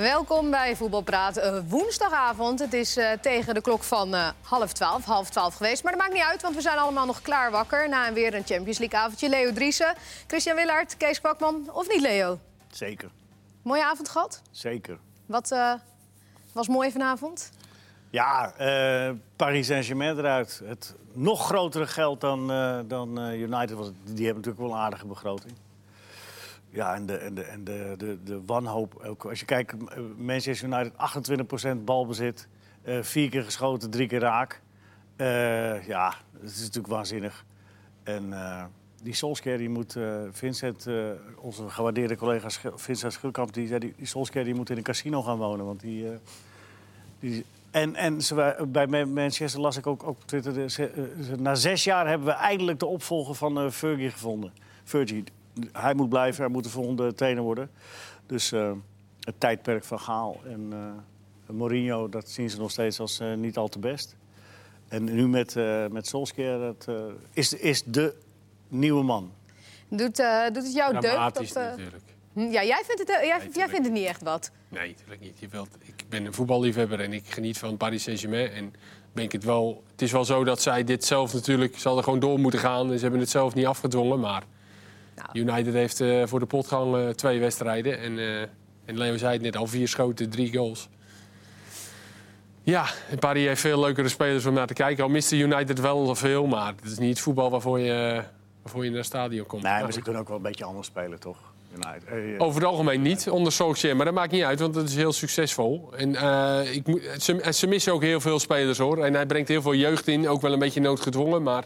Welkom bij Voetbalpraat uh, woensdagavond. Het is uh, tegen de klok van uh, half twaalf, half twaalf geweest. Maar dat maakt niet uit, want we zijn allemaal nog klaar wakker... na een weer een Champions League-avondje. Leo Driessen, Christian Willaert, Kees Kwakman. Of niet, Leo? Zeker. Mooie avond gehad? Zeker. Wat was mooi vanavond? Ja, Paris Saint-Germain eruit. Het nog grotere geld dan, dan United. Was Die hebben natuurlijk wel een aardige begroting. Ja, en de, en de, en de, de, wanhoop. Ook als je kijkt, Manchester United 28% balbezit. Uh, vier keer geschoten, drie keer raak. Uh, ja, dat is natuurlijk waanzinnig. En die Solskjaer, die moet... Vincent, onze gewaardeerde collega Vincent Schulkamp... die zei, die, die Solskjaer die moet in een casino gaan wonen. Want die... die en, en ze, bij Manchester las ik ook op Twitter... na zes jaar hebben we eindelijk de opvolger van Fergie gevonden. Fergie, hij moet blijven, hij moet de volgende trainer worden. Dus uh, het tijdperk van Gaal en uh, Mourinho, dat zien ze nog steeds als uh, niet al te best. En nu met, met Solskjaer, dat is, is de nieuwe man. Doet, doet het jou deugd? Dat, natuurlijk. Ja, jij vindt, het, jij, nee, jij vindt het niet echt wat? Nee, natuurlijk niet. Je wilt, ik ben een voetballiefhebber en ik geniet van Paris Saint-Germain. En ben ik het wel. Het is wel zo dat zij dit zelf natuurlijk. Ze hadden gewoon door moeten gaan. En ze hebben het zelf niet afgedwongen. Maar nou. United heeft uh, voor de potgang uh, twee wedstrijden. En, uh, en Leo zei het net al, vier schoten, drie goals. Ja, Paris heeft veel leukere spelers om naar te kijken. Al miste United wel veel, maar het is niet het voetbal waarvoor je, waarvoor je naar het stadion komt. Nee, maar ze kunnen ook wel een beetje anders spelen, toch? United. Over het algemeen niet, onder Solskjaer. Maar dat maakt niet uit, want het is heel succesvol. En ik moet, ze, ze missen ook heel veel spelers, hoor. En hij brengt heel veel jeugd in, ook wel een beetje noodgedwongen, maar...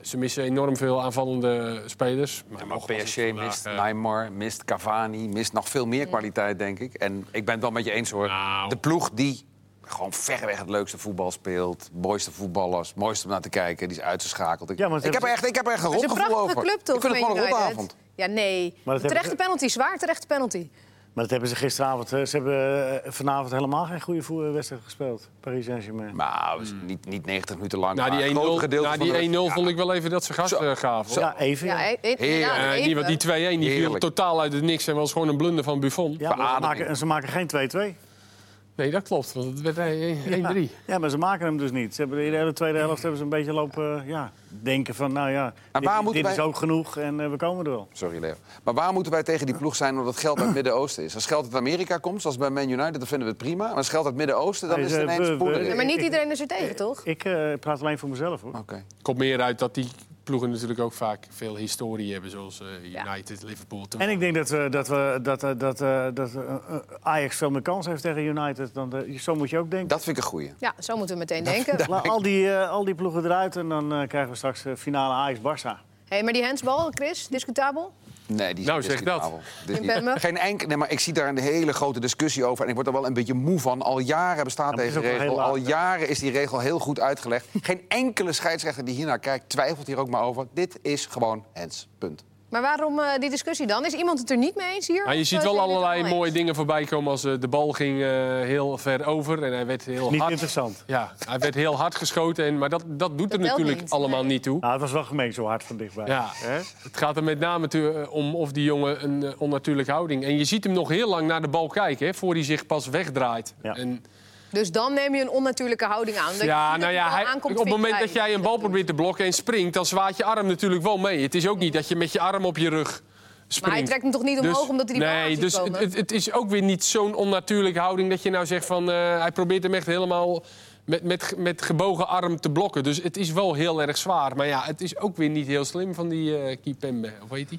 Ze missen enorm veel aanvallende spelers. Maar, ja, maar PSG mist uh... Neymar, mist Cavani, mist nog veel meer kwaliteit, denk ik. En ik ben het wel met je eens, hoor. Nou. De ploeg die gewoon verreweg het leukste voetbal speelt. Mooiste voetballers, mooiste om naar te kijken. Die is uitgeschakeld. Ik, ja, ik, heb, er echt, ik heb er echt een rotgevoel over. Club, toch, ik vind het gewoon een rotavond. Ja, nee. Terechte penalty, zwaar terechte penalty. Maar dat hebben ze gisteravond. Ze hebben eh, vanavond helemaal geen goede wedstrijd gespeeld. Paris Saint-Germain. Maar hmm. niet, niet 90 minuten lang. Na die 1-0 nou, die 1-0 vond ik wel even dat ze gas uh, gaven. Ja, even. Ja, ja. die, die 2-1 die viel totaal uit het niks en was gewoon een blunder van Buffon. Ja, ze maken, ze maken geen 2-2. Nee, dat klopt, want het werd 1-3. Ja, maar ze maken hem dus niet. Ze hebben de hele tweede helft hebben ze een beetje lopen ja, denken van... nou ja, maar dit, dit is ook genoeg en uh, we komen er wel. Sorry, Leo. Maar waar moeten wij tegen die ploeg zijn omdat het geld uit het Midden-Oosten is? Als geld uit Amerika komt, zoals bij Man United, dan vinden we het prima. Maar als geld uit het Midden-Oosten, dan is het ineens ja, Maar niet iedereen is er tegen, toch? Ik uh, praat alleen voor mezelf, hoor. Oké. Komt meer uit dat die ploegen natuurlijk ook vaak veel historie hebben, zoals uh, United, ja. Liverpool. En ik denk dat, we, dat, we, dat, dat, dat, dat uh, Ajax veel meer kans heeft tegen United. Dan de, zo moet je ook denken. Dat vind ik een goeie. Ja, zo moeten we meteen denken. Laat al die, uh, al die ploegen eruit en dan krijgen we straks finale Ajax-Barça. Hey, maar die handsbal, Chris, discutabel? Nee, die nou, zeg dat. Geen enkel, nee, maar ik zie daar een hele grote discussie over. En ik word er wel een beetje moe van. Al jaren bestaat deze regel. Al jaren is die regel heel goed uitgelegd. Geen enkele scheidsrechter die hiernaar kijkt twijfelt hier ook maar over. Dit is gewoon hands. Punt. Maar waarom uh, die discussie dan? Is iemand het er niet mee eens hier? Nou, je ziet wel allerlei mooie dingen voorbij komen als uh, de bal ging uh, heel ver over en hij werd heel niet hard. interessant. Ja, hij werd heel hard geschoten, en, maar dat, dat doet er natuurlijk niet, allemaal niet toe. Nou, het was wel gemeen zo hard van dichtbij. Ja, het gaat er met name om of die jongen een onnatuurlijke houding. En je ziet hem nog heel lang naar de bal kijken, hè, voor hij zich pas wegdraait. Ja. En, dus dan neem je een onnatuurlijke houding aan. Dat ja, nou ja, hij, op het moment dat jij een bal probeert te blokken en springt... dan zwaait je arm natuurlijk wel mee. Het is ook niet dat je met je arm op je rug springt. Maar hij trekt hem toch niet omhoog dus, omdat hij die bal Nee, dus het, het, is ook weer niet zo'n onnatuurlijke houding... dat je nou zegt van uh, hij probeert hem echt helemaal met, met, met gebogen arm te blokken. Dus het is wel heel erg zwaar. Maar ja, het is ook weer niet heel slim van die uh, Kipembe. Of weet hij?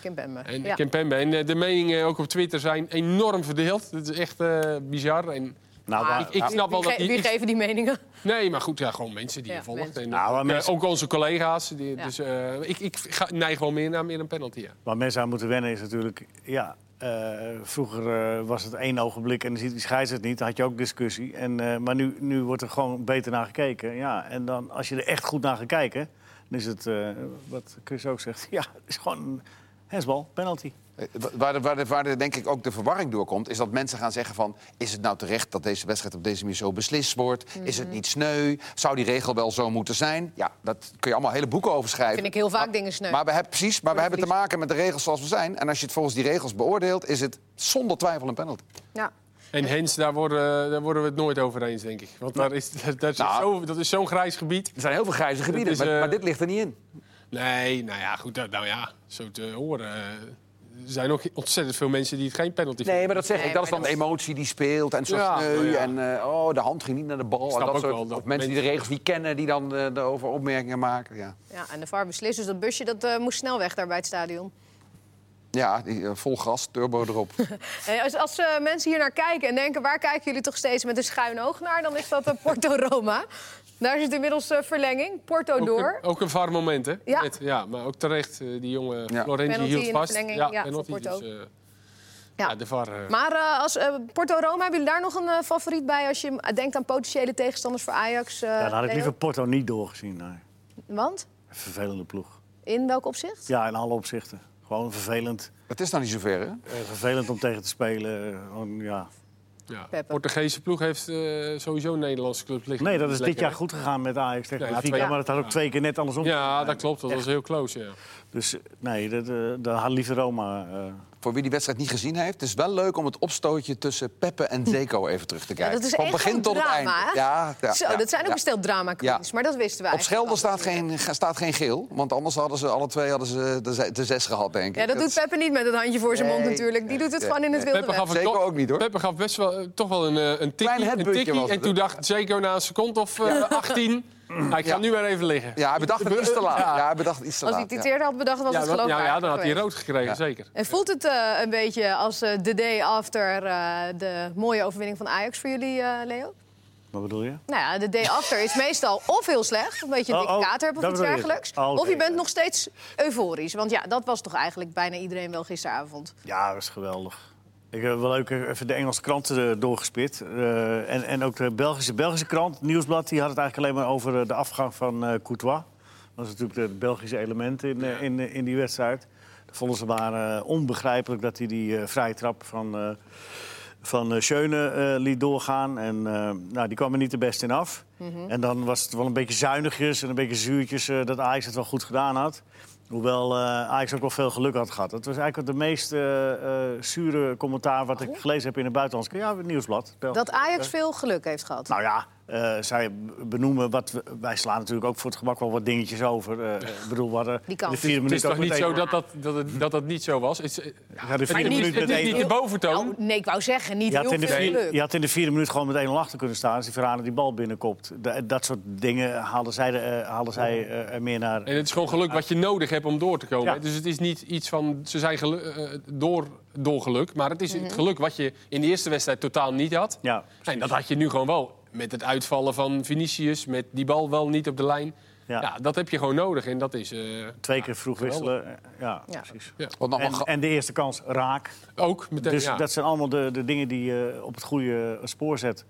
Kimpembe. En, ja. Kimpembe. En uh, de meningen ook op Twitter zijn enorm verdeeld. Het is echt uh, bizar. En nou, ik, ik, snap wel dat die, wie geven die meningen? Nee, maar goed, ja, gewoon mensen die je volgt. En, nou, mensen... ook onze collega's. Die, Dus uh, ik, ik ga, neig wel meer naar meer een penalty. Ja. Waar mensen aan moeten wennen is natuurlijk... Ja, uh, vroeger uh, was het één ogenblik en dan ziet die scheids het niet. Dan had je ook discussie. En, maar nu, nu wordt er gewoon beter naar gekeken. Ja, en dan, als je er echt goed naar gaat kijken... dan is het, wat Chris ook zegt... Ja, het is gewoon een hensbal, penalty. Eh, waar, waar, waar denk ik ook de verwarring doorkomt, is dat mensen gaan zeggen van... is het nou terecht dat deze wedstrijd op deze manier zo beslist wordt? Is het mhm. niet sneu? Zou die regel wel zo moeten zijn? Ja, dat kun je allemaal hele boeken over schrijven. Vind ik heel vaak dingen sneu. Maar we hebben, precies, maar we hebben te maken met de regels zoals we zijn. En als je het volgens die regels beoordeelt, is het zonder twijfel een penalty. Ja. En Hens, daar worden, daar worden we het nooit over eens, denk ik. Want daar is, dat, is Nou. zo, dat is zo'n grijs gebied. Er zijn heel veel grijze gebieden, is, maar, eh, maar dit ligt er niet in. Nee, nou ja, goed. Nou ja, zo te horen. Er zijn ook ontzettend veel mensen die het geen penalty Nee, maar dat zeg Nee, ik. Dat is dan de emotie die speelt. En zo Ja, sneu. ja. En eh, oh, de hand ging niet naar de bal. snap En dat ook soort, wel dat of mensen die de regels niet kennen, die dan eh, erover opmerkingen maken. Ja, Ja, en de VAR beslist. Dus dat busje dat, eh, moest snel weg daar bij het stadion. ja die, vol gas, turbo erop. Als als eh, mensen hier naar kijken en denken... waar kijken jullie toch steeds met een schuin oog naar... dan is dat Porto Roma. Daar zit inmiddels eh, verlenging. Porto Ook door. een, ook een VAR moment, hè? Ja. Net, ja, maar ook terecht. eh, die jonge Ja. Penalty hield in de vast. verlenging, ja, ja, penalty, Porto. dus, eh, Ja. ja. de VAR. Maar eh, als eh, Porto Roma, hebben jullie daar nog een favoriet bij... als je denkt aan potentiële tegenstanders voor Ajax? eh, Ja, dan had ik liever Porto niet doorgezien. Nee. Want? Een vervelende ploeg. In welk opzicht? Ja, in alle opzichten. Gewoon vervelend. Het is nog niet zover, hè? Eh, vervelend om tegen te spelen. Gewoon, ja. Ja. Portugese ploeg heeft eh, sowieso een Nederlandse club liggen. Nee, dat is dit jaar goed gegaan met Ajax tegen Ja, Benfica. Maar het had ook ja. twee keer net andersom. Ja, dat klopt. Dat was heel close, ja. Dus nee, dat, eh, daar had liever Roma. eh, Voor wie die wedstrijd niet gezien heeft, het is wel leuk om het opstootje tussen Peppe en Zeko even terug te kijken. dat is Van echt begin tot het drama, einde. Ja, ja, Zo, ja, dat zijn ook ja. besteld drama queens, Ja. maar dat wisten wij. Op Schelden staat geen, staat geen geel, want anders hadden ze alle twee hadden ze de, de zes gehad, denk ik. Ja, dat doet Peppe niet met het handje voor zijn mond natuurlijk. Die doet het nee, gewoon in het nee. wilde Peppe gaf, het Zeko ook niet, hoor. Peppe gaf best wel, eh, toch wel een, eh, een tikkie. Klein een tikkie het, en toen dacht Zeko na een seconde of eh, 18... nou, ik ga Ja. nu weer even liggen. Ja, hij bedacht het iets te laat. Ja. Ja, hij bedacht iets te Als hij ja. eerder had bedacht, was Ja, het ja, geloofwaardig ja, dan had hij rood gekregen, Ja. zeker. En voelt het eh, een beetje als eh, de day after eh, de mooie overwinning van Ajax voor jullie, eh, Leo? wat bedoel je? Nou ja, de day after is meestal of heel slecht, een beetje een Oh, dikke oh, kater hebben of iets dergelijks. Oh, of je bent ja. nog steeds euforisch. Want ja, dat was toch eigenlijk bijna iedereen wel gisteravond. Ja, dat is geweldig. Ik heb wel ook even de Engelse kranten eh, doorgespit. Eh, en, en ook de Belgische, Belgische krant, Nieuwsblad, die had het eigenlijk alleen maar over eh, de afgang van eh Courtois. Dat is natuurlijk het Belgische element in, in, in die wedstrijd. Dat vonden ze maar onbegrijpelijk dat hij die vrije trap van, van Schöne liet doorgaan. En nou, die kwam er niet de beste in af. En dan was het wel een beetje zuinigjes en een beetje zuurtjes dat Ajax het wel goed gedaan had. Hoewel eh Ajax ook wel veel geluk had gehad. Het was eigenlijk de meest eh, eh, zure commentaar wat ik gelezen heb in het buitenlandse... Ja, het nieuwsblad. Dat Ajax veel geluk heeft gehad. Nou ja, eh, zij benoemen wat... We, wij slaan natuurlijk ook voor het gemak wel wat dingetjes over. Eh, Ik bedoel, we hadden Die de vierde Het is minuut toch niet zo dat dat, dat, het, dat het niet zo was? Het is, Ja, de vierde minuut niet, niet de boventoon. Nou, nee, ik wou zeggen, niet Je had, heel veel je had in de vierde minuut gewoon met 1-0 achter kunnen staan... als die Verhanen die bal binnenkopt. Da- dat soort dingen haalden zij, er- eh, haalden zij eh, er meer naar... En het is gewoon geluk wat je nodig hebt om door te komen. Ja. Dus het is niet iets van, ze zijn gelu- door, door geluk. Maar het is Mhm. het geluk wat je in de eerste wedstrijd totaal niet had. Ja, En dat had je nu gewoon wel. Met het uitvallen van Vinicius, met die bal wel niet op de lijn. Ja. Ja, dat heb je gewoon nodig. En dat is eh, Twee keer vroeg geweldig. wisselen. eh, Ja, Ja. precies. Wat nog En, en de eerste kans raak. ook meteen. Dus ja. dat zijn allemaal de, de dingen die je op het goede spoor zet.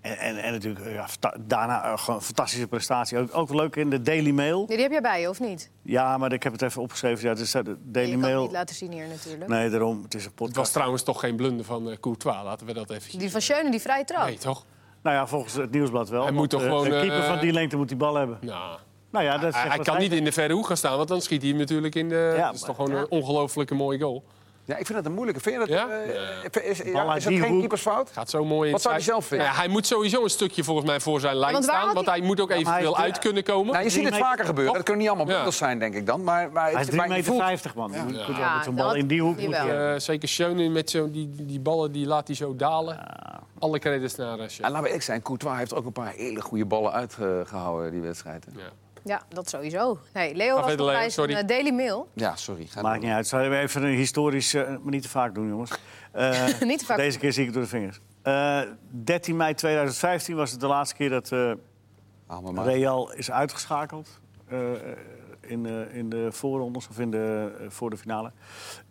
En, en, en natuurlijk, eh, daarna eh, gewoon een fantastische prestatie. Ook, ook leuk in de Daily Mail. Nee, die heb jij bij je, of niet? Ja, maar ik heb het even opgeschreven. Ja, het is de je Daily kan het Mail. niet laten zien hier natuurlijk. Nee, daarom. Het is een Het was trouwens toch geen blunder van eh Courtois. Laten we dat even... Die van Schöne, die vrije trap. Nee, toch? Nou ja, volgens het nieuwsblad wel. Hij moet toch eh, gewoon, Een keeper eh, van die lengte moet die bal hebben. Nou, Nou ja, dat hij, hij kan hij niet in de verre hoek gaan staan, want dan schiet hij hem natuurlijk in de... Ja, dat is maar- toch gewoon een ongelofelijke mooie goal. Ja, ik vind het een moeilijke. Vind je dat? Ja? eh, is, is, ja, het die geen hoek. keepersfout? Gaat zo mooi in Wat zou hij zelf vinden? Ja, hij moet sowieso een stukje volgens mij voor zijn lijn want staan. Want hij- moet ook eventueel uit kunnen komen. Nou, je ziet het vaker gebeuren. Dat kunnen niet allemaal Ja. blunders zijn, denk ik dan. Maar, maar Hij is het- 3 maar je meter voelt- 50, man. Ja, wel met zo'n bal dat- in die hoek. jawel. moet je- Eh, zeker Schöne met zo, die, die ballen, die laat hij zo dalen. Alle credits naar uh, En laten we eerlijk zijn, Courtois heeft ook een paar hele goede ballen uitgehouden, die wedstrijd. Ja. Ja, dat sowieso. Nee, Leo was nog bij sorry. eh, Daily Mail. Ja, sorry. Ga Maakt door. niet uit. Zullen we even een historisch... eh, maar niet te vaak doen, jongens. Eh, Niet te vaak. Deze keer zie ik het door de vingers. Eh, 13 mei 2015 was het de laatste keer dat eh. Real is uitgeschakeld. In, eh, in de voorrondes of in de, eh, voor de finale.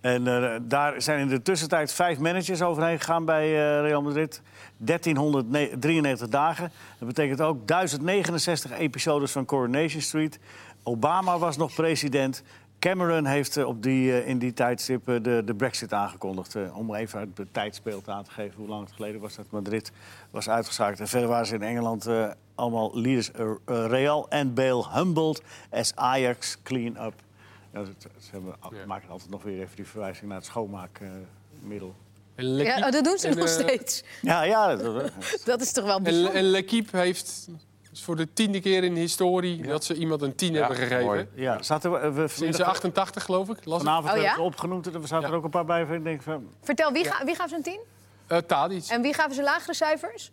En eh, daar zijn in de tussentijd vijf managers overheen gegaan bij Real Madrid. 1393 dagen. Dat betekent ook 1069 episodes van Coronation Street. Obama was nog president. Cameron heeft op die, in die tijdstip de, de brexit aangekondigd. om even het tijdsbeeld aan te geven hoe lang het geleden was dat Madrid was uitgeschakeld. En verder waren ze in Engeland allemaal leaders. eh, eh, Real en Bale humbled as Ajax clean up. Ja, ze, ze hebben, Ja. maken altijd nog weer even die verwijzing naar het schoonmaakmiddel. Ja, dat doen ze nog steeds. Ja, ja. Dat, dat is toch wel En, bijzonder. en L'Equipe heeft is voor de tiende keer in de historie dat ze iemand een 10 hebben gegeven. mooi. ja. Zaten we, we Sinds de 88 geloof ik. Las ik. vanavond Oh, ja? werd het opgenoemd. Er zaten Ja. er ook een paar bij. van, Ik denk van, Vertel, wie, ga, wie gaf ze een 10? Eh, Tadic. En wie gaven ze lagere cijfers?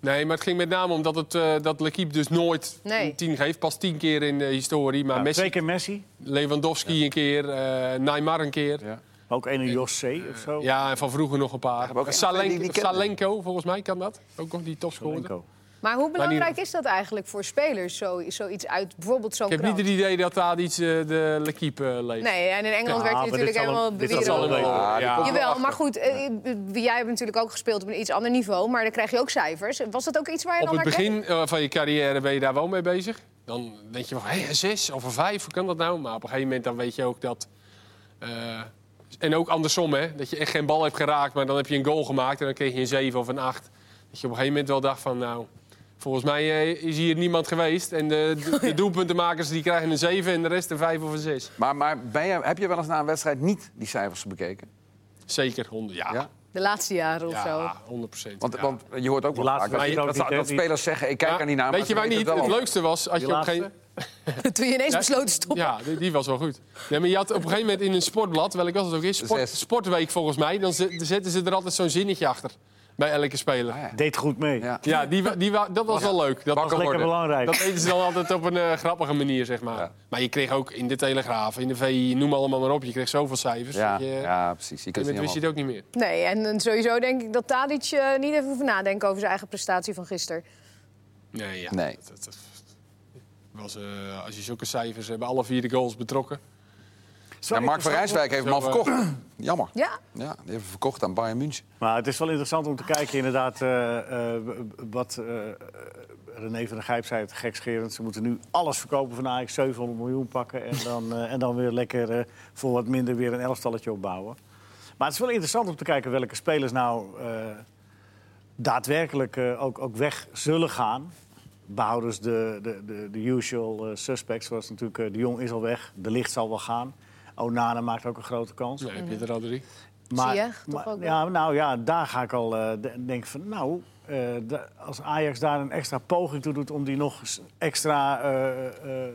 Nee, maar het ging met name om dat, het, eh, dat L'Equipe dus nooit Nee. een 10 geeft. Pas 10 keer in de historie. Maar ja, Messi, twee keer Messi. Lewandowski een keer, eh Neymar een keer. Ja. Ja. Ook een Jos C. of zo. en van vroeger nog een paar. Salen- die. Salenko, volgens mij kan dat. Ook nog die topscorer. Maar hoe die- belangrijk is dat eigenlijk voor spelers, zo, zoiets uit bijvoorbeeld zo'n Ik heb niet het idee dat Tadic eh, de L'Equipe eh, leest. Nee, en in Engeland Ja, werd je dit natuurlijk helemaal dit zal. Ja, Ja. komt wel Jawel, maar goed, eh, jij hebt natuurlijk ook gespeeld op een iets ander niveau, maar dan krijg je ook cijfers. Was dat ook iets waar je Op dan het naar keek? begin van je carrière ben je daar wel mee bezig. Dan denk je van, hé, een zes of een vijf, hoe kan dat nou? Maar op een gegeven moment dan weet je ook dat... eh, en ook andersom, hè. Dat je echt geen bal hebt geraakt, maar dan heb je een goal gemaakt... en dan kreeg je een zeven of een acht. Dat je op een gegeven moment wel dacht van, nou... Volgens mij eh, is hier niemand geweest. En de, de, de doelpuntenmakers die krijgen een zeven en de rest een vijf of een zes. Maar, maar ben je, heb je wel eens na een wedstrijd niet die cijfers bekeken? Zeker, honderd. Ja, Ja? De laatste jaren of zo. ja 100 procent. Want, want je hoort ook wel vaak dat, dat, dat, spelers zeggen... ik kijk er niet naar, maar Weet je waar niet? het leukste was als Die je op een laatste? gegeven Toen je ineens Ja, besloot te stoppen. Ja, die, die was wel goed. Nee, maar je had op een gegeven moment in een sportblad, welk was het ook is, sport. Sportweek volgens mij, dan zetten ze er altijd zo'n zinnetje achter. Bij elke speler. Ah, ja. Deed goed mee. Ja. Ja, die, dat was wel leuk. Dat, was lekker worden. belangrijk. dat deden ze dan altijd op een eh, grappige manier, zeg maar. Ja. Maar je kreeg ook in de Telegraaf, in de VI, noem allemaal maar op. Je kreeg zoveel cijfers. Ja, dat je, ja, precies. Je en kunt wist niet je het ook niet meer. Nee, en, sowieso denk ik dat Tadic eh, niet even hoeft nadenken over zijn eigen prestatie van gisteren. Nee, ja. Nee. Dat, dat- dat was, eh, als je zulke cijfers hebt, alle vier de goals betrokken. Ja, Mark van Rijswijk heeft hem al eh, verkocht. Jammer. Ja, Ja, die heeft hem verkocht aan Bayern München. Maar het is wel interessant om te kijken inderdaad eh, eh, wat eh, René van der Gijp zei, het gekscherend. Ze moeten nu alles verkopen van Ajax, 700 miljoen pakken... en dan, eh, en dan weer lekker eh, voor wat minder weer een elftalletje opbouwen. Maar het is wel interessant om te kijken welke spelers nou eh, daadwerkelijk eh, ook, ook weg zullen gaan. Behouders de, de, de, de usual suspects, zoals natuurlijk eh, de Jong is al weg, de Licht zal wel gaan. Onana maakt ook een grote kans. Heb je er al drie. Maar, toch maar- ook wel? ja, nou ja, daar ga ik al eh, de- denken van, nou, eh, als Ajax daar een extra poging toe doet om die nog extra eh, eh,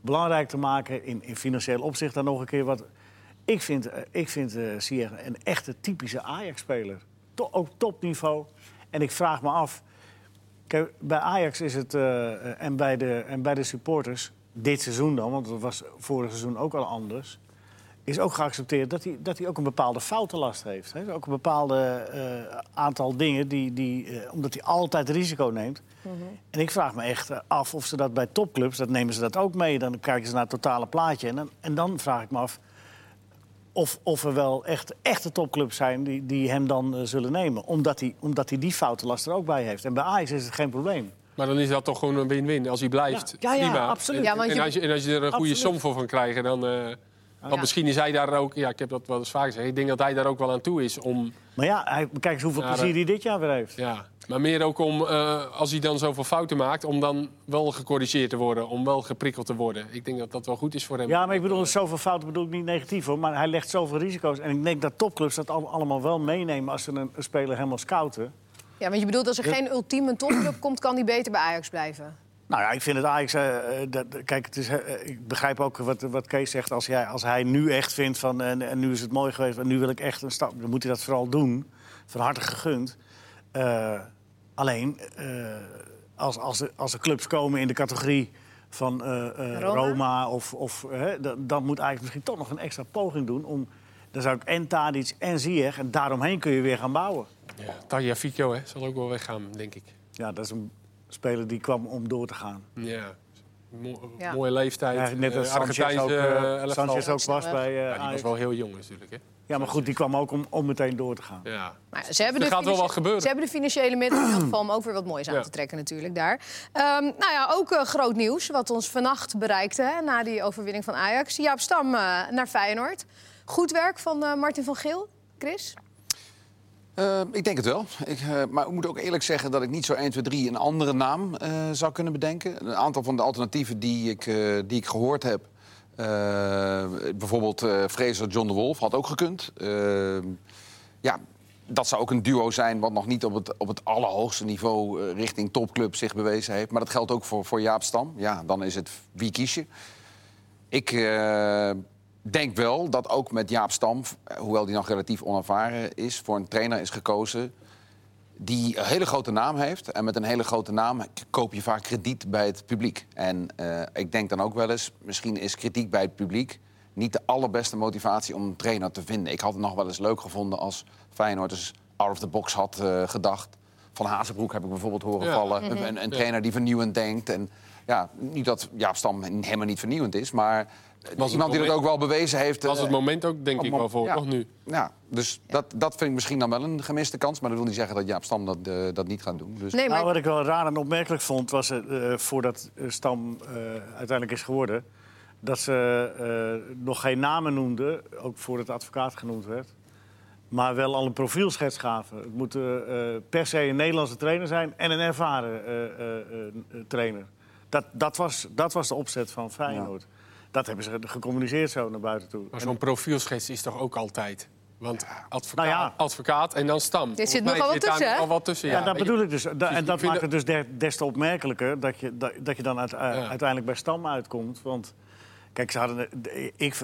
belangrijk te maken in, in financieel opzicht dan nog een keer wat. Ik vind, ik vind eh, een echte typische Ajax-speler. To- ook topniveau. En ik vraag me af, kijk, bij Ajax is het eh, en, bij de, en bij de supporters dit seizoen dan, want dat was vorig seizoen ook al anders is ook geaccepteerd dat hij, dat hij ook een bepaalde foutenlast heeft. Hè? Ook een bepaalde eh, aantal dingen, die, die, eh, omdat hij altijd risico neemt. En ik vraag me echt af of ze dat bij topclubs, dat nemen ze dat ook mee. Dan kijken ze naar het totale plaatje. En dan, en dan vraag ik me af of, of er wel echt echte topclubs zijn die, die hem dan eh, zullen nemen. Omdat hij, omdat hij die foutenlast er ook bij heeft. En bij Ajax is het geen probleem. Maar dan is dat toch gewoon een win-win. Als hij blijft, Ja, ja, ja, prima. absoluut. En, Ja, want en je- als je, en als je er een goede Absoluut. som voor van krijgt, dan... want Ja. misschien is hij daar ook... Ja, ik heb dat wel eens vaak gezegd. Ik denk dat hij daar ook wel aan toe is om... Maar ja, hij, kijk eens hoeveel plezier hij dit jaar weer heeft. Ja, maar meer ook om, eh, als hij dan zoveel fouten maakt... om dan wel gecorrigeerd te worden, om wel geprikkeld te worden. Ik denk dat dat wel goed is voor hem. Ja, maar ik bedoel, zoveel fouten bedoel ik niet negatief hoor. Maar hij legt zoveel risico's. En ik denk dat topclubs dat al- allemaal wel meenemen als ze een, een speler helemaal scouten. ja, want je bedoelt als er geen ultieme topclub komt, kan die beter bij Ajax blijven. Nou ja, ik vind het Ajax. eh, eh, dat, kijk, het is, eh, ik begrijp ook wat, wat Kees zegt. Als, jij, als hij nu echt vindt van. En, en nu is het mooi geweest. En nu wil ik echt een stap. Dan moet hij dat vooral doen. Van harte gegund. Eh, alleen. eh, als, als, er, als er clubs komen in de categorie van eh, eh, Roma? Roma. of. of hè, dan, dan moet Ajax misschien toch nog een extra poging doen. Om, dan zou ik en Tadic en Ziyech. En daaromheen kun je weer gaan bouwen. Ja, Taja Fico hè, zal ook wel weggaan, denk ik. Ja, dat is een speler die kwam om door te gaan. Ja. Mo- Ja. Mooie leeftijd. Ja, net als Eh, Sanchez ook, eh, eh. Sanchez ook was bij eh, Ja, die was wel heel jong natuurlijk, hè? Ja, maar goed, die kwam ook om, om meteen door te gaan. Ja. Maar ze hebben Er de gaat wel wat gebeuren. Ze hebben de financiële middelen in ieder geval om ook weer wat moois aan Ja. te trekken natuurlijk daar. Ehm, nou ja, ook eh, groot nieuws wat ons vannacht bereikte hè, na die overwinning van Ajax. Jaap Stam eh, naar Feyenoord. Goed werk van eh, Martin van Geel, Chris? Eh, ik denk het wel. Ik, eh, maar ik moet ook eerlijk zeggen dat ik niet zo 1, 2, 3 een andere naam eh, zou kunnen bedenken. Een aantal van de alternatieven die ik, eh, die ik gehoord heb. bijvoorbeeld Fraser John de Wolf had ook gekund. Eh, ja, dat zou ook een duo zijn wat nog niet op het, op het allerhoogste niveau richting topclub zich bewezen heeft. Maar dat geldt ook voor, voor Jaap Stam. Ja, dan is het wie kies je. Ik denk wel dat ook met Jaap Stam, hoewel die nog relatief onervaren is, voor een trainer is gekozen die een hele grote naam heeft. En met een hele grote naam koop je vaak krediet bij het publiek. En uh, ik denk dan ook wel eens, misschien is kritiek bij het publiek niet de allerbeste motivatie om een trainer te vinden. Ik had het nog wel eens leuk gevonden als Feyenoord dus out of the box had uh, gedacht. Van Hazenbroek heb ik bijvoorbeeld horen ja. vallen. Mm -hmm. Een, een trainer die vernieuwend denkt. En ja, niet dat Jaap Stam helemaal niet vernieuwend is, maar was iemand die dat ook wel bewezen heeft. Was het uh, moment ook, denk ik wel, voor, ja, nu? Ja, dus ja. Dat, dat vind ik misschien dan wel een gemiste kans. Maar dat wil niet zeggen dat Jaap Stam dat, uh, dat niet gaat doen. Dus... Nee, maar... nou, wat ik wel raar en opmerkelijk vond, was uh, voordat Stam uiteindelijk is geworden... dat ze nog geen namen noemden, ook voordat de advocaat genoemd werd... maar wel al een profielschets gaven. Het moet per se een Nederlandse trainer zijn en een ervaren trainer. Dat, dat, was, dat was de opzet van Feyenoord. Ja. Dat hebben ze gecommuniceerd zo naar buiten toe. Maar zo'n profielschets is toch ook altijd? Want advocaat, nou ja. advocaat en dan stam. Dit zit nog wel wat tussen, al wat tussen. Ja, ja dat bedoel ik dus. Da dus en dat maakt het dus des te opmerkelijker dat je, dat, dat je dan uit, ja. uiteindelijk bij stam uitkomt. Want kijk, ze hadden, ik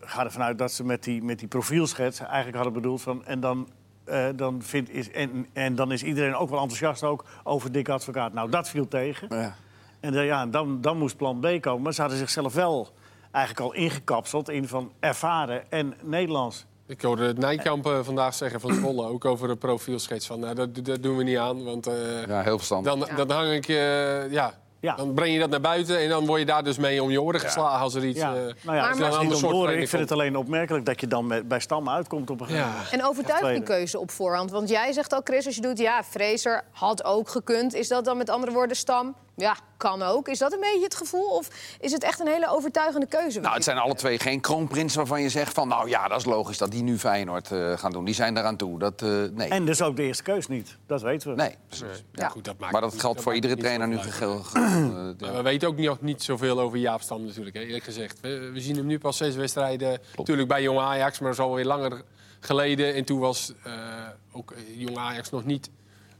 ga ervan uit dat ze met die, met die profielschets eigenlijk hadden bedoeld van... En dan, uh, dan vindt, is, en, en dan is iedereen ook wel enthousiast ook over dikke advocaat. Nou, dat viel tegen. Ja. En uh, ja, dan, dan moest plan B komen. Maar ze hadden zichzelf wel eigenlijk al ingekapseld in van ervaren en Nederlands. Ik hoorde het Nijkamp uh, vandaag zeggen van Zwolle, ook over de profielschets. Van, nou, dat, dat doen we niet aan, want uh, ja, heel verstandig. Dan, ja. dan hang ik, uh, ja, ja. Dan breng je dat naar buiten en dan word je daar dus mee om je oren geslagen als er iets... Ja. Uh, nou ja, maar, maar, soort oren, ik vind het alleen opmerkelijk dat je dan met, bij Stam uitkomt op een gegeven moment. En overtuigende keuze op voorhand. Want jij zegt al, Chris, als je doet, ja, Fraser had ook gekund. Is dat dan met andere woorden Stam? Ja, kan ook. Is dat een beetje het gevoel? Of is het echt een hele overtuigende keuze? Nou, het zijn alle twee geen kroonprinsen waarvan je zegt van... nou ja, dat is logisch dat die nu Feyenoord uh, gaan doen. Die zijn daaraan toe. Dat, uh, nee. En dus ook de eerste keus niet. Dat weten we. Nee, precies. Nee. Ja. Goed, dat maakt maar dat geldt voor iedere trainer nu geheel. Uh, we weten ook niet, niet zoveel over Jaap Stam natuurlijk, hè, eerlijk gezegd. We, we, zien hem nu pas zes wedstrijden. Natuurlijk bij Jong Ajax, maar dat is alweer langer geleden. En toen was ook Jong Ajax nog niet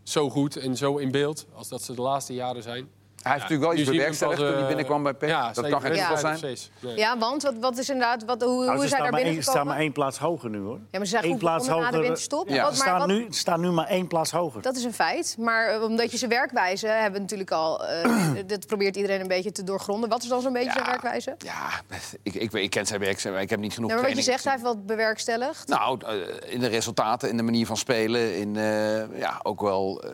zo goed en zo in beeld als dat ze de laatste jaren zijn. Hij heeft ja, natuurlijk wel iets bewerkstelligd toen hij binnenkwam bij PEC. Ja, dat kan geen ja, zijn. Ja, want wat, wat is inderdaad, wat, hoe, nou, hoe is hij daar binnengekomen? Ze staan maar één plaats hoger nu, hoor. Ja, maar ze zeggen plaats hoger. de winterstop. Ja. Wat, staan, nu, staan nu maar één plaats hoger. Dat is een feit. Maar uh, omdat je zijn werkwijze hebben natuurlijk al... Uh, dat probeert iedereen een beetje te doorgronden. Wat is dan zo'n beetje ja, zijn werkwijze? Ja, ik, ik, ik ken zijn werkwijze. Ik heb niet genoeg ja, maar wat je zegt, hij heeft wat bewerkstelligd. Nou, uh, in de resultaten, in de manier van spelen. In ja, ook wel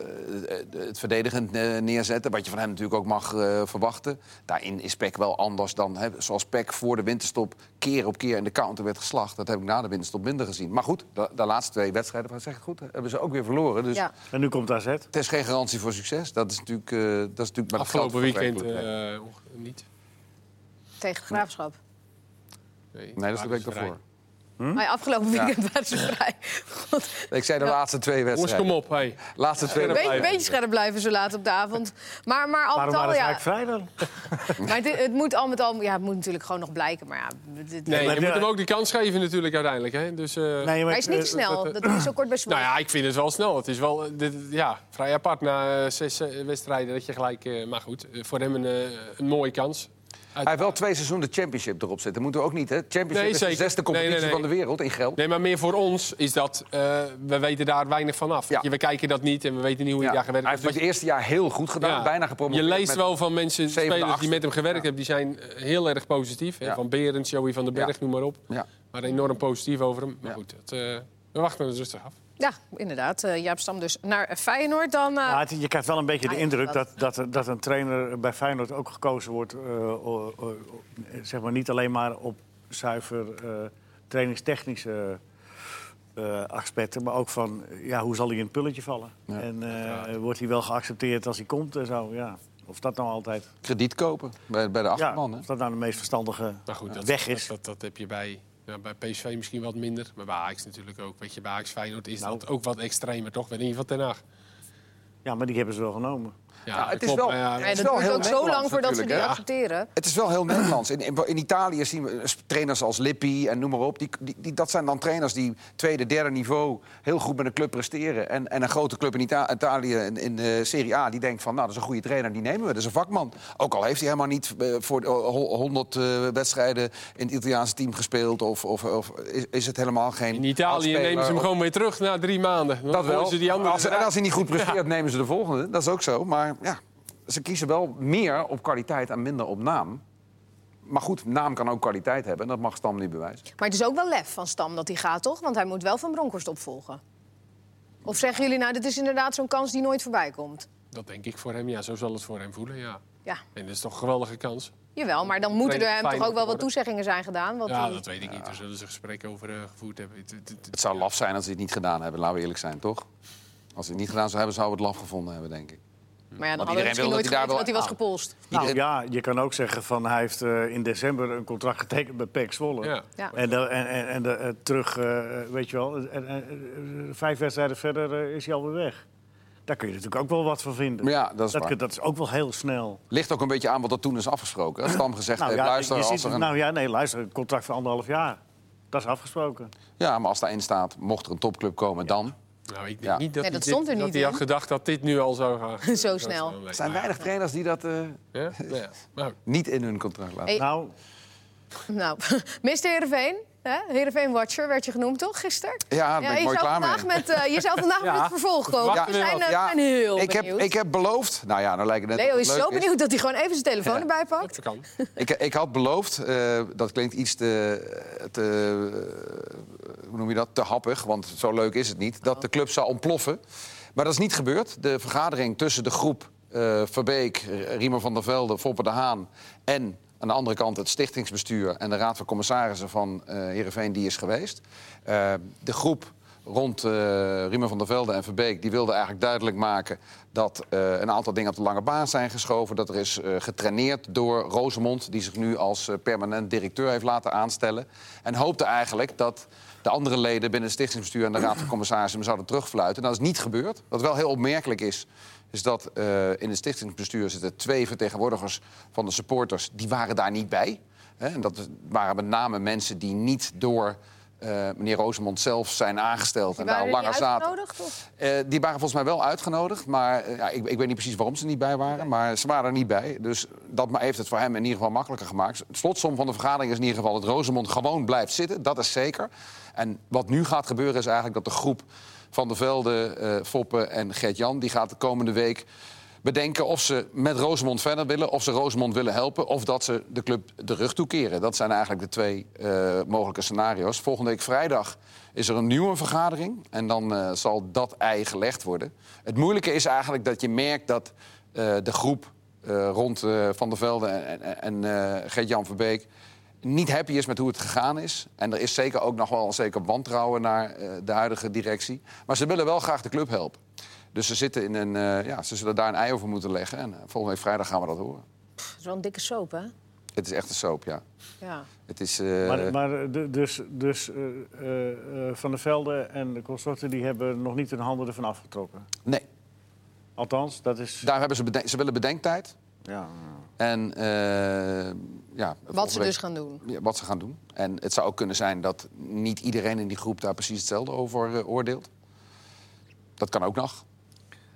het verdedigend neerzetten. Wat je van hem natuurlijk ook mag verwachten. Daarin is PEC wel anders dan hè, zoals PEC voor de winterstop keer op keer in de counter werd geslacht. Dat heb ik na de winterstop minder gezien. Maar goed, de, de laatste twee wedstrijden, zeg ik goed, hebben ze ook weer verloren. Dus ja. En nu komt AZ. Het is geen garantie voor succes. Dat is natuurlijk, uh, dat is natuurlijk maar Afgelopen weekend uh, niet. Tegen Graafschap? Nee, nee dat is de week daarvoor. Hm? Maar afgelopen weekend ja. waren ze vrij. God. Ik zei de ja. laatste twee wedstrijden. kom op, hey. Laatste twee Een beetje, beetje scherp blijven zo laat op de avond. Maar, maar al Waarom al, ja. vrij dan? maar het, het, moet al met al... Ja, het moet natuurlijk gewoon nog blijken. Maar ja, dit, nee, je moet hem ook die kans geven natuurlijk uiteindelijk. Hè. Dus, uh, nee, maar hij is niet snel. Dat is zo kort bij Nou ja, ik vind het wel snel. Het is wel dit, ja, vrij apart na zes wedstrijden dat je gelijk... Uh, maar goed, voor hem een, een mooie kans. Hij heeft wel twee seizoenen de championship erop zitten. Moeten we ook niet, hè? Championship nee, is de zesde competitie nee, nee, van de wereld in geld. Nee, maar meer voor ons is dat... Uh, we weten daar weinig van af. Ja. We kijken dat niet en we weten niet hoe hij ja. daar gewerkt heeft. Hij heeft het eerste jaar heel goed gedaan, ja. bijna gepromoveerd. Je leest wel van mensen, spelers die met hem gewerkt hebben... die zijn heel erg positief. Van Berends, Joey van den Berg, noem maar op. Maar enorm positief over hem. Maar goed, uh, we wachten het rustig af. Ja, inderdaad. Uh, Jaap Stam dus naar Feyenoord. Dan, uh... ja, je krijgt wel een beetje de indruk dat, dat, dat een trainer bij Feyenoord ook gekozen wordt... Uh, zeg maar niet alleen maar op zuiver trainingstechnische aspecten... maar ook van ja, hoe zal hij in het pulletje vallen? Ja. En wordt hij wel geaccepteerd als hij komt en zo, ja. Of dat nou altijd... Krediet kopen bij, bij de achterman, ja, Of dat nou de meest verstandige goed, dat, weg is. Dat, dat, dat heb je bij ja, bij PSV misschien wat minder, maar bij Ajax natuurlijk ook. Weet je, bij Ajax Feyenoord is nou. dat ook wat extremer, toch? In ieder geval ten Haag. Ja, maar die hebben ze wel genomen. Ja, het is wel, ja, het is wel heel ook zo lang voordat ze die accepteren. Het is wel heel Nederlands. In, in, Italië zien we trainers als Lippi en noem maar op. Die, die, dat zijn dan trainers die tweede, derde niveau heel goed met een club presteren. En, en een grote club in Italië, in, in de Serie A, die denkt van... nou, dat is een goede trainer, die nemen we. Dat is een vakman. Ook al heeft hij helemaal niet uh, voor 100 uh, wedstrijden in het Italiaanse team gespeeld... of, of, of is, is, het helemaal geen In Italië nemen ze hem gewoon weer terug na drie maanden. Dat wel. Ze die andere als, en als hij niet goed presteert, nemen ze de volgende. Dat is ook zo. Maar ja, ze kiezen wel meer op kwaliteit en minder op naam. Maar goed, naam kan ook kwaliteit hebben. En dat mag Stam niet bewijzen. Maar het is ook wel lef van Stam dat hij gaat, toch? Want hij moet wel Van Bronckhorst opvolgen. Of zeggen jullie nou, dit is inderdaad zo'n kans die nooit voorbij komt? Dat denk ik voor hem, ja. Zo zal het voor hem voelen, ja. ja. En dat is toch een geweldige kans. Jawel, maar dan moeten er hem toch ook wel wat toezeggingen zijn gedaan? Wat ja, dat weet ik niet. Er zullen ze gesprekken over uh, gevoerd hebben. Het, zou laf zijn als ze het niet gedaan hebben, laten we eerlijk zijn, toch? Als ze het niet gedaan zou hebben, zouden we het laf gevonden hebben, denk ik. Maar ja, dan hadden we misschien nooit geweten dat hij was gepolst. Nou, ja, je kan ook zeggen van hij heeft uh, in december een contract getekend bij PEC Zwolle. Ja. ja. En, de, en, en, en de, uh, terug, uh, weet je wel, en, vijf wedstrijden verder is hij alweer weg. Daar kun je natuurlijk ook wel wat van vinden. Maar ja, dat is, dat, dat, is ook wel heel snel. Ligt ook een beetje aan wat er toen is afgesproken. Als Stam gezegd nou, heeft, ja, luister... Als er een... Nou ja, nee, luister, een contract van anderhalf jaar. Dat is afgesproken. Ja, maar als daarin staat, mocht er een topclub komen, dan... Nou, ik denk niet dat, nee, dat stond er niet dat hij had gedacht dat dit nu al zou gaan. Zo snel. Er zijn weinig trainers die dat uh, ja? Ja. Nou. niet in hun contract laten. Hey. Nou, nou, Mr. Heerenveen, Heerenveen Watcher werd je genoemd, toch, gisteren? Ja, ben ik mooi klaar mee. Met, uh, je zou vandaag ja. met het vervolg komen. Ja. We zijn, uh, ja. heel ik heb, ik heb beloofd... Nou ja, nou lijkt het net Leo is zo benieuwd is. dat hij gewoon even zijn telefoon ja. erbij pakt. Dat kan. ik, ik had beloofd, uh, dat klinkt iets te... te hoe noem je dat? Te happig, want zo leuk is het niet. Dat de club zou ontploffen. Maar dat is niet gebeurd. De vergadering tussen de groep uh, Verbeek, Riemer van der Velde, Foppe de Haan... en aan de andere kant het stichtingsbestuur en de raad van commissarissen van uh, Heerenveen die is geweest. Uh, de groep rond uh, Riemer van der Velde en Verbeek... die wilde eigenlijk duidelijk maken dat een aantal dingen op de lange baan zijn geschoven. Dat er is getraineerd door Rosemond, die zich nu als permanent directeur heeft laten aanstellen. En hoopte eigenlijk dat de andere leden binnen het stichtingsbestuur en de raad van commissarissen zouden terugfluiten. Dat is niet gebeurd. Wat wel heel opmerkelijk is, is dat uh, in het stichtingsbestuur zitten twee vertegenwoordigers van de supporters. Die waren daar niet bij. Hè? En dat waren met name mensen die niet door uh, meneer Rosemond zelf zijn aangesteld die en daar langer zaten. Uh, die waren volgens mij wel uitgenodigd, maar ja, ik, ik, weet niet precies waarom ze niet bij waren. Maar ze waren er niet bij. Dus dat heeft het voor hem in ieder geval makkelijker gemaakt. Het slotsom van de vergadering is in ieder geval dat Rosemond gewoon blijft zitten. Dat is zeker. En wat nu gaat gebeuren is eigenlijk dat de groep van der Velde, uh, Foppen en Gert-Jan... die gaat de komende week bedenken of ze met Rosemond verder willen... of ze Rosemond willen helpen, of dat ze de club de rug toekeren. Dat zijn eigenlijk de twee uh, mogelijke scenario's. Volgende week vrijdag is er een nieuwe vergadering... en dan uh, zal dat ei gelegd worden. Het moeilijke is eigenlijk dat je merkt dat de groep... rond Van der Velde en, en Gert-Jan Verbeek niet happy is met hoe het gegaan is. En er is zeker ook nog wel een zeker wantrouwen naar uh, de huidige directie. Maar ze willen wel graag de club helpen. Dus ze, zitten in een, uh, ja, ze zullen daar een ei over moeten leggen. En uh, volgende week vrijdag gaan we dat horen. Het is wel een dikke soap, hè? Het is echt een soap, ja. ja. Het is, maar, maar dus, dus Van der Velde en de consorten die hebben nog niet hun handen ervan afgetrokken? Nee. Althans, dat is... Daar hebben ze, ze willen bedenktijd. Ja. En uh, ja, wat ze dus gaan doen. Ja, wat ze gaan doen. En het zou ook kunnen zijn dat niet iedereen in die groep daar precies hetzelfde over uh, oordeelt. Dat kan ook nog.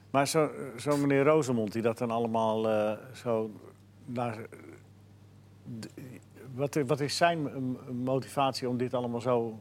Maar zo, zo meneer Rosemond, die dat dan allemaal uh, zo. Naar, wat, wat is zijn motivatie om dit allemaal zo,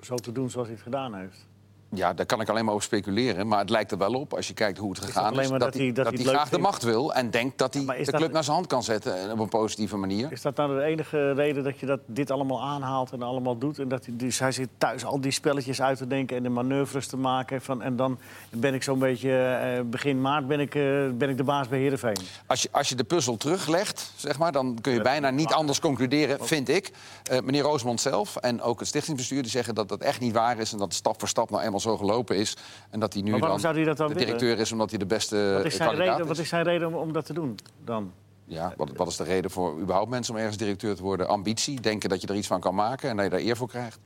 zo te doen zoals hij het gedaan heeft? Ja, daar kan ik alleen maar over speculeren. Maar het lijkt er wel op, als je kijkt hoe het gegaan is... dat, dat, hij, dat, hij, graag de macht wil en denkt dat hij de club naar zijn hand kan zetten... op een positieve manier. Is dat nou de enige reden dat je dat, dit allemaal aanhaalt en allemaal doet? En dat hij, dus hij zit thuis al die spelletjes uit te denken en de manoeuvres te maken. Van, en dan ben ik zo'n beetje... Eh, begin maart ben ik, uh, ben ik de baas bij Heerenveen. Als je, als je de puzzel teruglegt, zeg maar, dan kun je bijna niet anders concluderen, vind ik. Uh, meneer Roosmond zelf en ook het stichtingsbestuur... die zeggen dat dat echt niet waar is... en dat stap voor stap nou eenmaal zo gelopen is. En dat hij nu dan, hij dat dan de directeur is omdat hij de beste wat is zijn kandidaat reden, Wat is zijn reden om, om dat te doen dan? Ja, wat, wat, is de reden voor überhaupt mensen om ergens directeur te worden? Ambitie, denken dat je er iets van kan maken en dat je daar eer voor krijgt.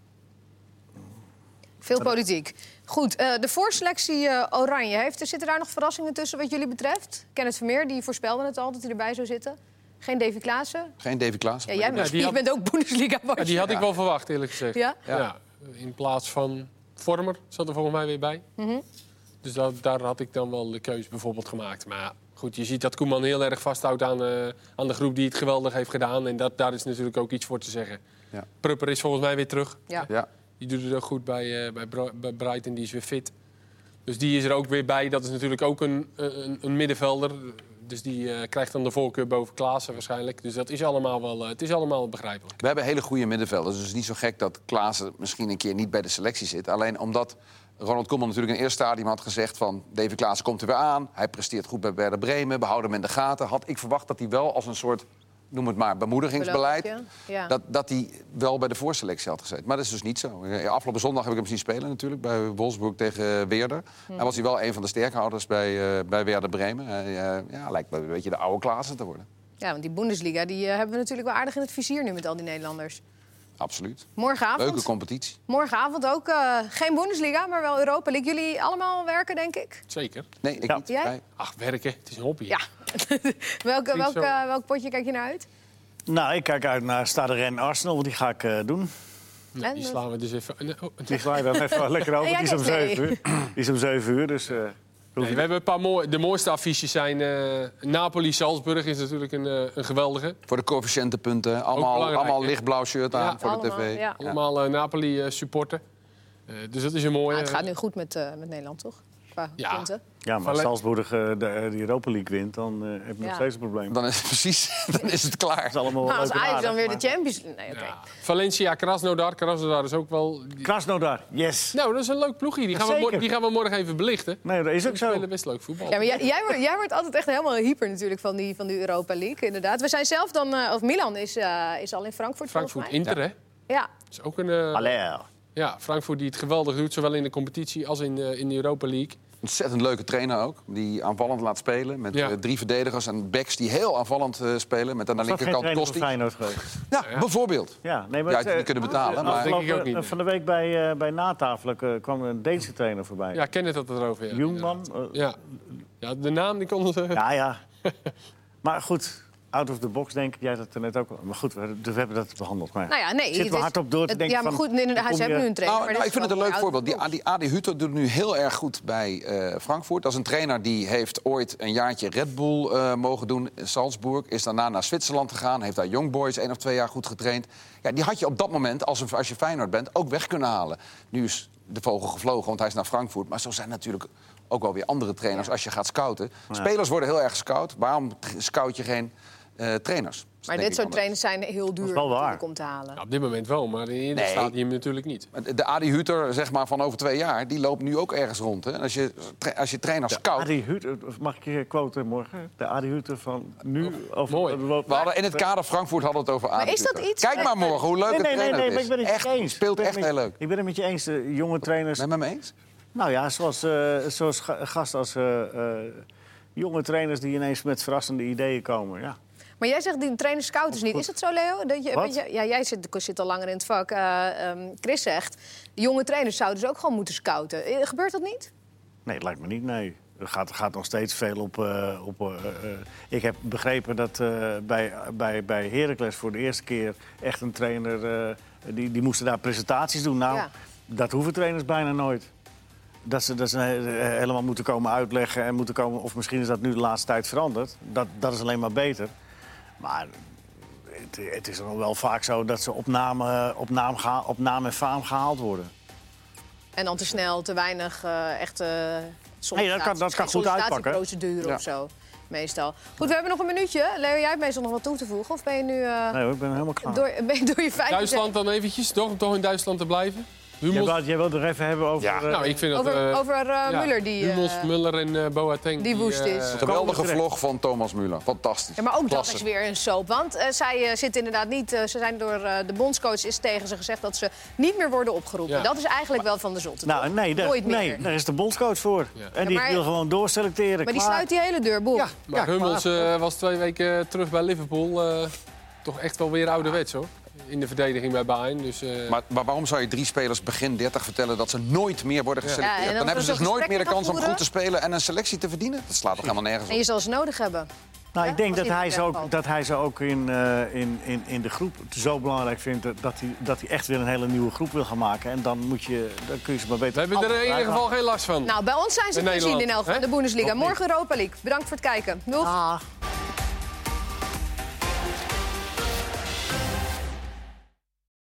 Veel politiek. Goed, uh, de voorselectie uh, Oranje. Heeft, zitten daar nog verrassingen tussen wat jullie betreft? Kenneth Vermeer, die voorspelde het al dat hij erbij zou zitten. Geen Davy Klaassen? Geen Davy Klaassen. Ja, jij bent, ja, had... bent ook Bundesliga. Ja, die had ik wel verwacht, eerlijk gezegd. Ja? ja? in plaats van Vormer zat er volgens mij weer bij. Mm -hmm. Dus dat, daar had ik dan wel de keuze bijvoorbeeld gemaakt. Maar goed, je ziet dat Koeman heel erg vasthoudt aan, uh, aan de groep die het geweldig heeft gedaan. En dat, daar is natuurlijk ook iets voor te zeggen. Ja. Prupper is volgens mij weer terug. Ja. ja. Die doet het ook goed bij, uh, bij, bij Brighton, die is weer fit. Dus die is er ook weer bij. Dat is natuurlijk ook een, een, een middenvelder. Dus die uh, krijgt dan de voorkeur boven Klaassen waarschijnlijk. Dus dat is allemaal wel, uh, het is allemaal begrijpelijk. We hebben hele goede middenvelders. Dus het is niet zo gek dat Klaassen misschien een keer niet bij de selectie zit. Alleen omdat Ronald Koeman natuurlijk in eerste stadium had gezegd van... David Klaassen komt er weer aan, hij presteert goed bij Werder Bremen... we houden hem in de gaten. Had ik verwacht dat hij wel als een soort noem het maar, bemoedigingsbeleid... Ja. Dat, dat hij wel bij de voorselectie had gezeten. Maar dat is dus niet zo. Afgelopen zondag heb ik hem zien spelen natuurlijk... bij Wolfsburg tegen Weerder. Hm. En was hij wel een van de sterkhouders bij, uh, bij Weerder Bremen. Uh, ja, lijkt me een beetje de oude Klaassen te worden. Ja, want die Bundesliga die, uh, hebben we natuurlijk wel aardig in het vizier nu met al die Nederlanders. Absoluut. Morgenavond. Leuke competitie. Morgenavond ook uh, geen Bundesliga, maar wel Europa League. Jullie allemaal werken, denk ik? Zeker. Nee, ik niet. Jij? Ach, werken. Het is een hobby. Ja. welk, welk, welk potje kijk je naar uit? Nou, ik kijk uit naar Stade Ren Arsenal, want die ga ik uh, doen. Ja, die slaan we dus even... Oh, die slaan we even lekker over. Die is om 7 uur. Die is om 7 uur, dus... Nee, we hebben een paar mooie. De mooiste affiches zijn uh, Napoli-Salzburg is natuurlijk een, uh, een geweldige. Voor de coëfficiëntenpunten. Allemaal, allemaal lichtblauw shirt aan ja, voor allemaal, de tv. Ja. Allemaal uh, Napoli-supporter. dus dat is een mooie. het gaat nu goed met, met Nederland, toch? Qua ja. punten. Ja, maar als Salzburg uh, de, de, Europa League wint, dan uh, heb je nog steeds een probleem. Dan is het precies, dan is het klaar. Is allemaal nou, als Ajax dan weer de Champions League... Nee, okay. ja. Valencia, Krasnodar. Krasnodar is ook wel... Krasnodar, yes. Nou, dat is een leuk ploegje. Die, gaan we, die gaan we morgen even belichten. Nee, dat is ook zo. spelen best leuk voetbal. Ja, maar jij, jij, wordt, jij wordt altijd echt helemaal hyper natuurlijk van die, van die Europa League, inderdaad. We zijn zelf dan... Uh, of Milan is, is al in Frankfurt, Frankfurt, Inter, hè? Ja. Is ook een... Ja, Frankfurt die het geweldig doet, zowel in de competitie als in, in de Europa League. Ontzettend leuke trainer ook. Die aanvallend laat spelen. Met ja. uh, drie verdedigers en backs die heel aanvallend uh, spelen. Met aan de linkerkant Kosti. Feyenoord geweest. Ja, ja, bijvoorbeeld. Ja, nee, maar ja, die kunnen betalen. maar... denk ik ook niet. Van de week bij, uh, bij Natafelen kwam een Deense trainer voorbij. Ja, ken het dat erover. Ja. Jungman. Ja. ja, de naam die konden ze... Ja, ja. maar goed, out of the box, denk ik. Jij dat er net ook Maar goed, we, we hebben dat behandeld. Maar nou ja, nee, zit wel hard op door te denken Ja, maar goed, inderdaad, ze hebben nu een trainer. Nou, nou ik vind het een leuk voorbeeld. Die, die Adi Hutter doet nu heel erg goed bij uh, Frankfurt. Dat is een trainer die heeft ooit een jaartje Red Bull uh, mogen doen in Salzburg. Is daarna naar Zwitserland gegaan. Heeft daar Young Boys één of twee jaar goed getraind. Ja, die had je op dat moment, als, als je Feyenoord bent, ook weg kunnen halen. Nu is de vogel gevlogen, want hij is naar Frankfurt. Maar zo zijn natuurlijk ook wel weer andere trainers ja. als je gaat scouten. Spelers worden heel erg gescout. Waarom scout je geen uh, trainers. Maar dit soort trainers zijn heel duur om te halen. Ja, op dit moment wel, maar in nee. staat hij hem natuurlijk niet. De Adi Huter zeg maar, van over twee jaar, die loopt nu ook ergens rond. Hè? En als je, als je trainer scout... Adi Huter, mag ik je quoten morgen? De Adi Huter van nu... Of, Mooi. We hadden in het kader Frankfurt hadden het over Adi Maar is dat iets... Kijk maar morgen hoe leuk nee, nee, het nee, nee, nee, ik ben het echt, eens. speelt echt heel leuk. Ik ben het met je eens, de jonge trainers... Ben je met me eens? Nou ja, zoals, uh, zoals gasten als uh, uh, jonge trainers die ineens met verrassende ideeën komen, ja. Maar jij zegt die trainer scout is niet. Is dat zo, Leo? Dat je? Je, ja, jij zit, zit, al langer in het vak. Uh, um, Chris zegt, jonge trainers zouden dus ook gewoon moeten scouten. Gebeurt dat niet? Nee, het lijkt me niet, nee. Er gaat, gaat nog steeds veel op... Uh, op uh, ik heb begrepen dat bij, bij, bij Heracles voor de eerste keer echt een trainer... die, die moesten daar presentaties doen. Nou, ja. dat hoeven trainers bijna nooit. Dat ze, dat ze helemaal moeten komen uitleggen en moeten komen... of misschien is dat nu de laatste tijd veranderd. Dat, dat is alleen maar beter. Maar het, het is wel vaak zo dat ze op naam, op, naam ga, op naam en faam gehaald worden. En dan te snel, te weinig uh, echt... Uh, nee, dat kan, dat kan goed uitpakken. procedure ja. of zo, meestal. Goed, we hebben nog een minuutje. Leo, jij hebt meestal nog wat toe te voegen? Of ben je nu... Uh, nee hoor, ik ben helemaal klaar. Door, ben je door je feiten... Duitsland dan eventjes, toch? Om toch in Duitsland te blijven? Hummels... Jij, jij wil het er even hebben over... Ja. Uh, nou, ik vind dat, over uh, over uh, ja. Muller die... Hummels, Muller en Boateng. Die woest is. Geweldige vlog van Thomas Muller. Fantastisch. Ja, maar ook Klasse. dat is weer een soap. Want zij zitten inderdaad niet... ze zijn door de bondscoach is tegen ze gezegd dat ze niet meer worden opgeroepen. Ja. Dat is eigenlijk wel van de zotte. Nou, nee, daar, nee, daar is de bondscoach voor. Ja. En die maar, wil gewoon doorselecteren. Maar die sluit die hele deur, boel. Ja, maar Hummels was twee weken terug bij Liverpool. toch echt wel weer ouderwets, hoor. In de verdediging bij Bayern. Dus, uh... maar, maar, waarom zou je drie spelers begin 30 vertellen dat ze nooit meer worden geselecteerd? Ja, dan, dan hebben ze dus nooit meer de kans om goed te spelen en een selectie te verdienen? Dat slaat toch helemaal nergens op? En je zal ze nodig hebben. Nou, ik denk dat hij, ze ook, dat hij ze ook in, uh, in, in, in de groep zo belangrijk vindt... Dat hij, dat hij echt weer een hele nieuwe groep wil gaan maken. En dan, moet je, dan kun je ze maar beter... We hebben er in ieder geval geen last van. Nou, bij ons zijn ze te zien in elk van de Bundesliga. Morgen Europa League. Bedankt voor het kijken. Doeg.